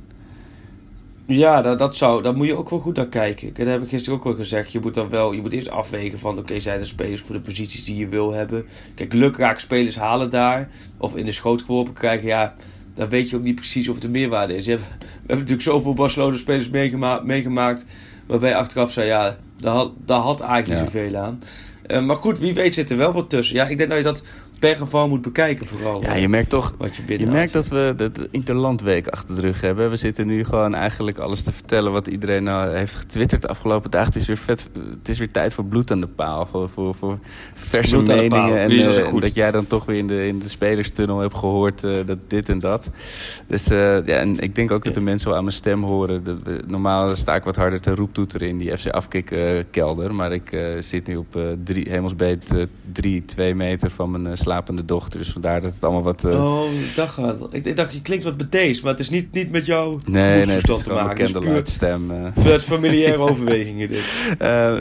Ja, dat, dat zou, daar moet je ook wel goed naar kijken. Kijk, Dat heb ik gisteren ook al gezegd. Je moet dan wel, je moet eerst afwegen van, oké, zijn er spelers voor de posities die je wil hebben? Kijk, lukraak spelers halen daar, of in de schoot geworpen krijgen, ja, dan weet je ook niet precies of het een meerwaarde is. Je hebt- we hebben natuurlijk zoveel Barcelona-spelers meegema meegemaakt, waarbij je achteraf zei, ja, daar had, daar had eigenlijk niet Ja. zoveel aan. Eh, maar goed, wie weet zit er wel wat tussen. Ja, ik denk dat je dat per geval moet bekijken vooral. Ja, je merkt toch, Wat je je merkt dat we de, Interlandweek achter de rug hebben. We zitten nu gewoon eigenlijk alles te vertellen wat iedereen nou heeft getwitterd de afgelopen dagen. Het is weer, vet, het is weer tijd voor bloed aan de paal, voor, voor, voor verse meningen. En eh, en dat jij dan toch weer in de, in de spelerstunnel hebt gehoord eh, dat dit en dat. Dus ja, en ik denk ook dat de mensen wel aan mijn stem horen. De- normaal sta ik wat harder te roeptoeteren in die FC Afkik kelder. Maar ik zit nu op drie, hemelsbeet eh, drie, twee meter van mijn eh, slapende dochter. Dus vandaar dat het allemaal wat... eh, Oh, ik dacht, wat. Ik, ik dacht, je klinkt wat bedeesd, maar het is niet, niet met jouw Nee, nee, het is te maken. Candlelight puur stem. vanuit familiaire overwegingen dit. Eh,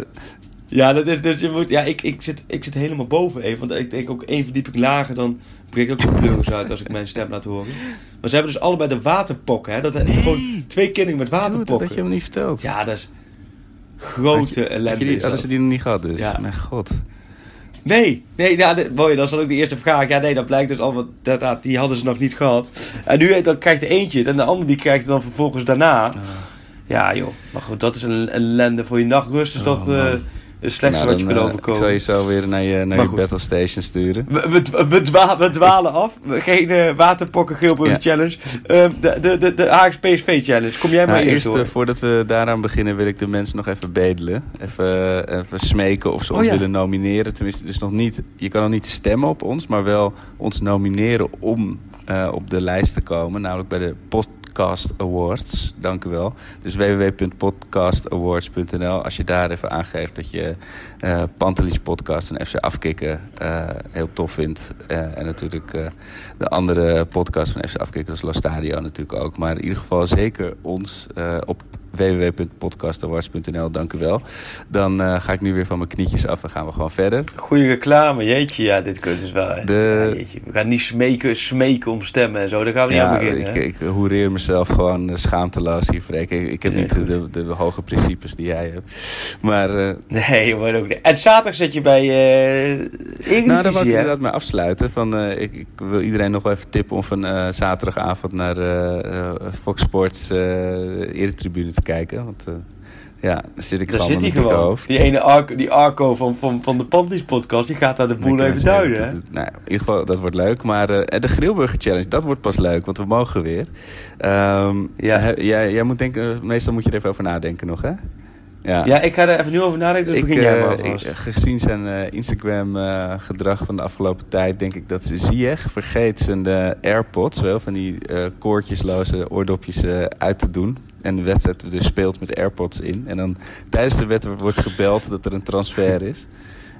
Ja, dat is, dus je moet, ja ik, ik, zit, ik zit helemaal boven even. Want ik denk ook één verdieping lager, dan breekt ook zo'n pleuris uit als ik mijn stem laat horen. Maar ze hebben dus allebei de waterpokken. Hè? Dat is gewoon twee kinderen met Doe, dat waterpokken. had je hem niet verteld. Ja, dat is grote je- ellende. hadden dat. ze die nog niet gehad dus? Ja. Mijn god. Nee, nee, ja, mooi, dat dan ook de eerste vraag. Ja, nee, dat blijkt dus allemaal, dat, dat, die hadden ze nog niet gehad. En nu dan krijgt de eentje het en de ander die krijgt het dan vervolgens daarna. Ja, joh. Maar goed, dat is een ellende voor je nachtrust. Is dat Oh, eh het slechtste wat je eh, overkomen. ik zal je zo weer naar je, naar je battle station sturen. We, we, we, dwa- we dwalen af. Geen eh waterpokken Gilburg Ja. challenge. Ehm, de, de, de, de Ajax PSV challenge. Kom jij maar Nou, eerst eh, voordat we daaraan beginnen, wil ik de mensen nog even bedelen. Even, eh, even smeken of ze Oh, ons ja. willen nomineren. Tenminste, dus nog niet, je kan nog niet stemmen op ons, maar wel ons nomineren om eh, op de lijst te komen. Namelijk bij de Podcast Awards. Dank u wel. Dus www.podcastawards.nl. Als je daar even aangeeft dat je eh Pantelis podcast en FC Afkikken eh, heel tof vindt. Eh, en natuurlijk de andere podcast van FC Afkikken, als Lo Stadio natuurlijk ook. Maar in ieder geval zeker ons op www.podcastawards.nl. Dank u wel. Dan eh, ga ik nu weer van mijn knietjes af en gaan we gewoon verder. Goeie reclame, jeetje. Ja, dit kunt dus wel. De- Ja, jeetje. We gaan niet smeken, smeken om stemmen en zo. Daar gaan we niet aan Ja, beginnen. ik, ik hoereer mezelf gewoon eh, schaamteloos hier, Freek. Ik, ik heb Nee, niet de, de, de hoge principes die jij hebt. Maar eh, Nee, maar ook niet. En zaterdag zit je bij Eredivisie, Nou, daar wil ik inderdaad mee afsluiten. Van, ik, ik wil iedereen nog wel even tippen om van zaterdagavond naar Fox Sports eh Eretribune te kijken. Want eh, ja, daar zit ik gewoon een dikke gewoon. hoofd. Die ene Arco, die Arco van, van, van de Panties podcast, die gaat daar de boel even duiden. Hè? nou, in ieder geval, dat wordt leuk. Maar eh, de Grillburger Challenge, dat wordt pas leuk, want we mogen weer. Ehm, Ja. he- jij, jij moet denken, meestal moet je er even over nadenken nog, hè? Ja. Ja, ik ga er even nu over nadenken, dus Ik, begin jij eh, maar ik- gezien zijn eh, Instagram-gedrag van de afgelopen tijd, denk ik dat Ziyech vergeet zijn eh, AirPods, wel van die eh, koortjesloze oordopjes eh, uit te doen. En de wedstrijd dus speelt met AirPods in. En dan tijdens de wedstrijd wordt gebeld dat er een transfer is.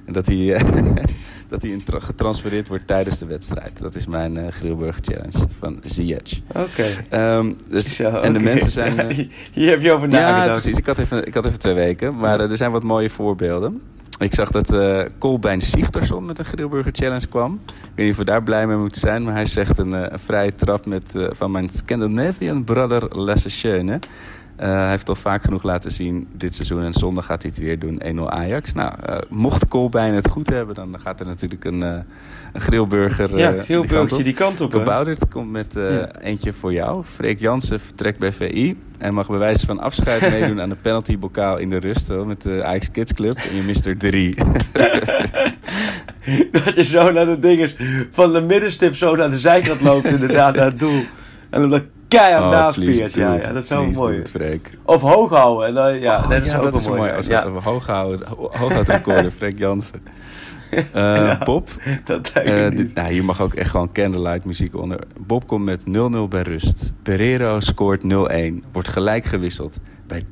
En dat hij, dat hij getransfereerd wordt tijdens de wedstrijd. Dat is mijn eh Grillburger Challenge van Ziyech. Oké. Ehm, dus, Zo, en de mensen zijn... eh, Hier heb je over ja, nagedacht. precies. Ik had, even, ik had even twee weken. Maar eh, er zijn wat mooie voorbeelden. Ik zag dat eh Colbein Sigtersson met een Grillburger Challenge kwam. Ik weet niet of we daar blij mee moeten zijn. Maar hij zegt een, eh, vrije trap met, eh, van mijn Scandinavian brother Lasse Schöne. Eh, hij heeft al vaak genoeg laten zien dit seizoen. En zondag gaat hij het weer doen. 1-0 Ajax. Nou, eh, mocht Colbein het goed hebben, dan gaat er natuurlijk een, eh een grillburger. ja, eh, die kant op. die kant op. hè? Kaboudert komt met Ja. eentje voor jou. Freek Jansen vertrekt bij VI. En mag bij wijze van afscheid meedoen aan de penaltybokaal in de rust. Hoor, met de Ajax Kids Club. En je mist er drie. Dat je zo naar de dinges van de middenstip zo naar de zijkant loopt, inderdaad, naar het doel. En dan keihard naast Oh, please Piers. do Ja, ja, dat zou Please mooi. Of hoog houden. En dan, ja, Oh, dat is ja, ook dat wel is mooi. mooi. Als we ja, we hoog houden, ho- hooghoudrecorder, Freek Jansen. Eh, Bob, dat dit- nou, hier mag ook echt gewoon candlelight muziek onder. Bob komt met 0-0 bij rust. Pereiro scoort 0-1. Wordt gelijk gewisseld. Bij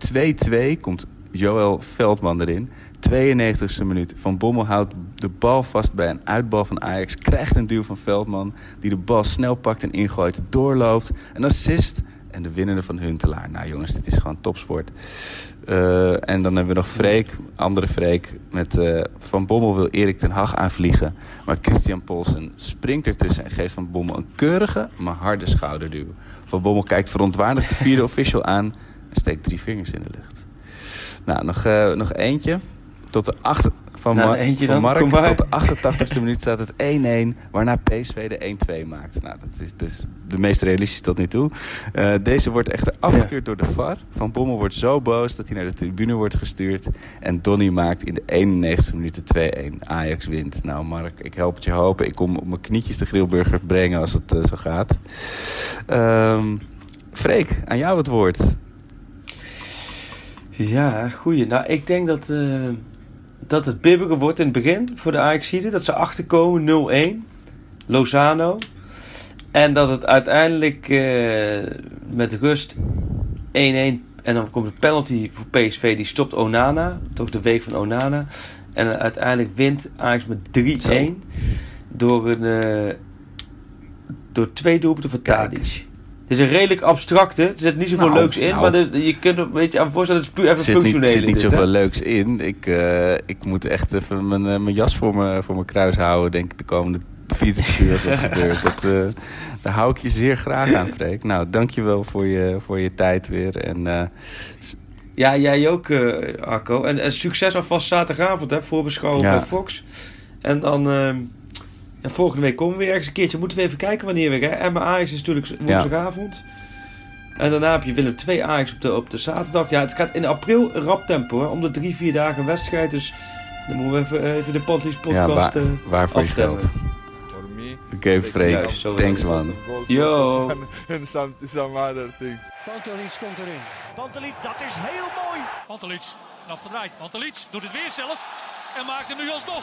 2-2 komt Joël Veldman erin. 92e minuut. Van Bommel houdt de bal vast bij een uitbal van Ajax. Krijgt een duw van Veldman. Die de bal snel pakt en ingooit. Doorloopt. Een assist. En de winnende van Huntelaar. Nou jongens, dit is gewoon topsport. Eh, en dan hebben we nog Freek, andere Freek. Met eh, Van Bommel wil Erik ten Hag aanvliegen. Maar Christian Polsen springt ertussen en geeft Van Bommel een keurige, maar harde schouderduw. Van Bommel kijkt verontwaardigd de vierde official aan en steekt drie vingers in de lucht. Nou, nog, eh, nog eentje. Tot de acht- Van, Nou, eentje van dan, Mark tot de 88ste minuut staat het 1-1, waarna PSV de 1-2 maakt. Nou, dat is dus de meest realistische tot nu toe. Eh, deze wordt echter afgekeurd door de VAR. Van Bommel wordt zo boos dat hij naar de tribune wordt gestuurd. En Donny maakt in de 91ste minuut de 2-1. Ajax wint. Nou Mark, ik help het je hopen. Ik kom op mijn knietjes de grillburger brengen als het eh, zo gaat. Ehm Freek, aan jou het woord. Ja, goeie. Nou, ik denk dat, eh, dat het bibbiger wordt in het begin voor de Ajaxiden. Dat ze achterkomen 0-1. Lozano. En dat het uiteindelijk eh, met rust 1-1. En dan komt de penalty voor PSV. Die stopt Onana. Toch de week van Onana. En uiteindelijk wint Ajax met 3-1. Door, een, eh, door twee doelpunten van. Tadic. Het is een redelijk abstracte. Er zit niet zoveel Nou, leuks in. nou. Maar de- je kunt er een beetje aan voorstellen. Het is puur even Er zit niet, functioneel. zoveel leuks in. Ik, eh, ik moet echt even mijn, eh, mijn jas voor, me, voor mijn kruis houden, denk ik, de komende 24 uur als dat gebeurt. Dat, eh, daar hou ik je zeer graag aan, Freek. Nou, dankjewel voor je, voor je tijd weer. En Ja, jij ook, eh, Arco. En, en succes alvast zaterdagavond, hè, voorbeschouwing Ja. bij Fox. En dan, ehm, en volgende week komen we weer ergens een keertje. Moeten we even kijken wanneer weer, hè. Emma Ajax is natuurlijk woensdagavond. En daarna heb je Willem 2 Ajax op de, op de zaterdag. Ja, het gaat in april een rap tempo, hoor. Om de drie, vier dagen wedstrijd. Dus dan moeten we even, even de Pantelis ja, podcast waar, eh, waarvoor je geld. Oké, Freek. Juist, zo Thanks, man. Yo. and some some other things. Pantelic komt erin. Pantelic, dat is heel mooi. Pantelic, en afgedraaid. Pantelic doet het weer zelf en maakt hem nu alsnog.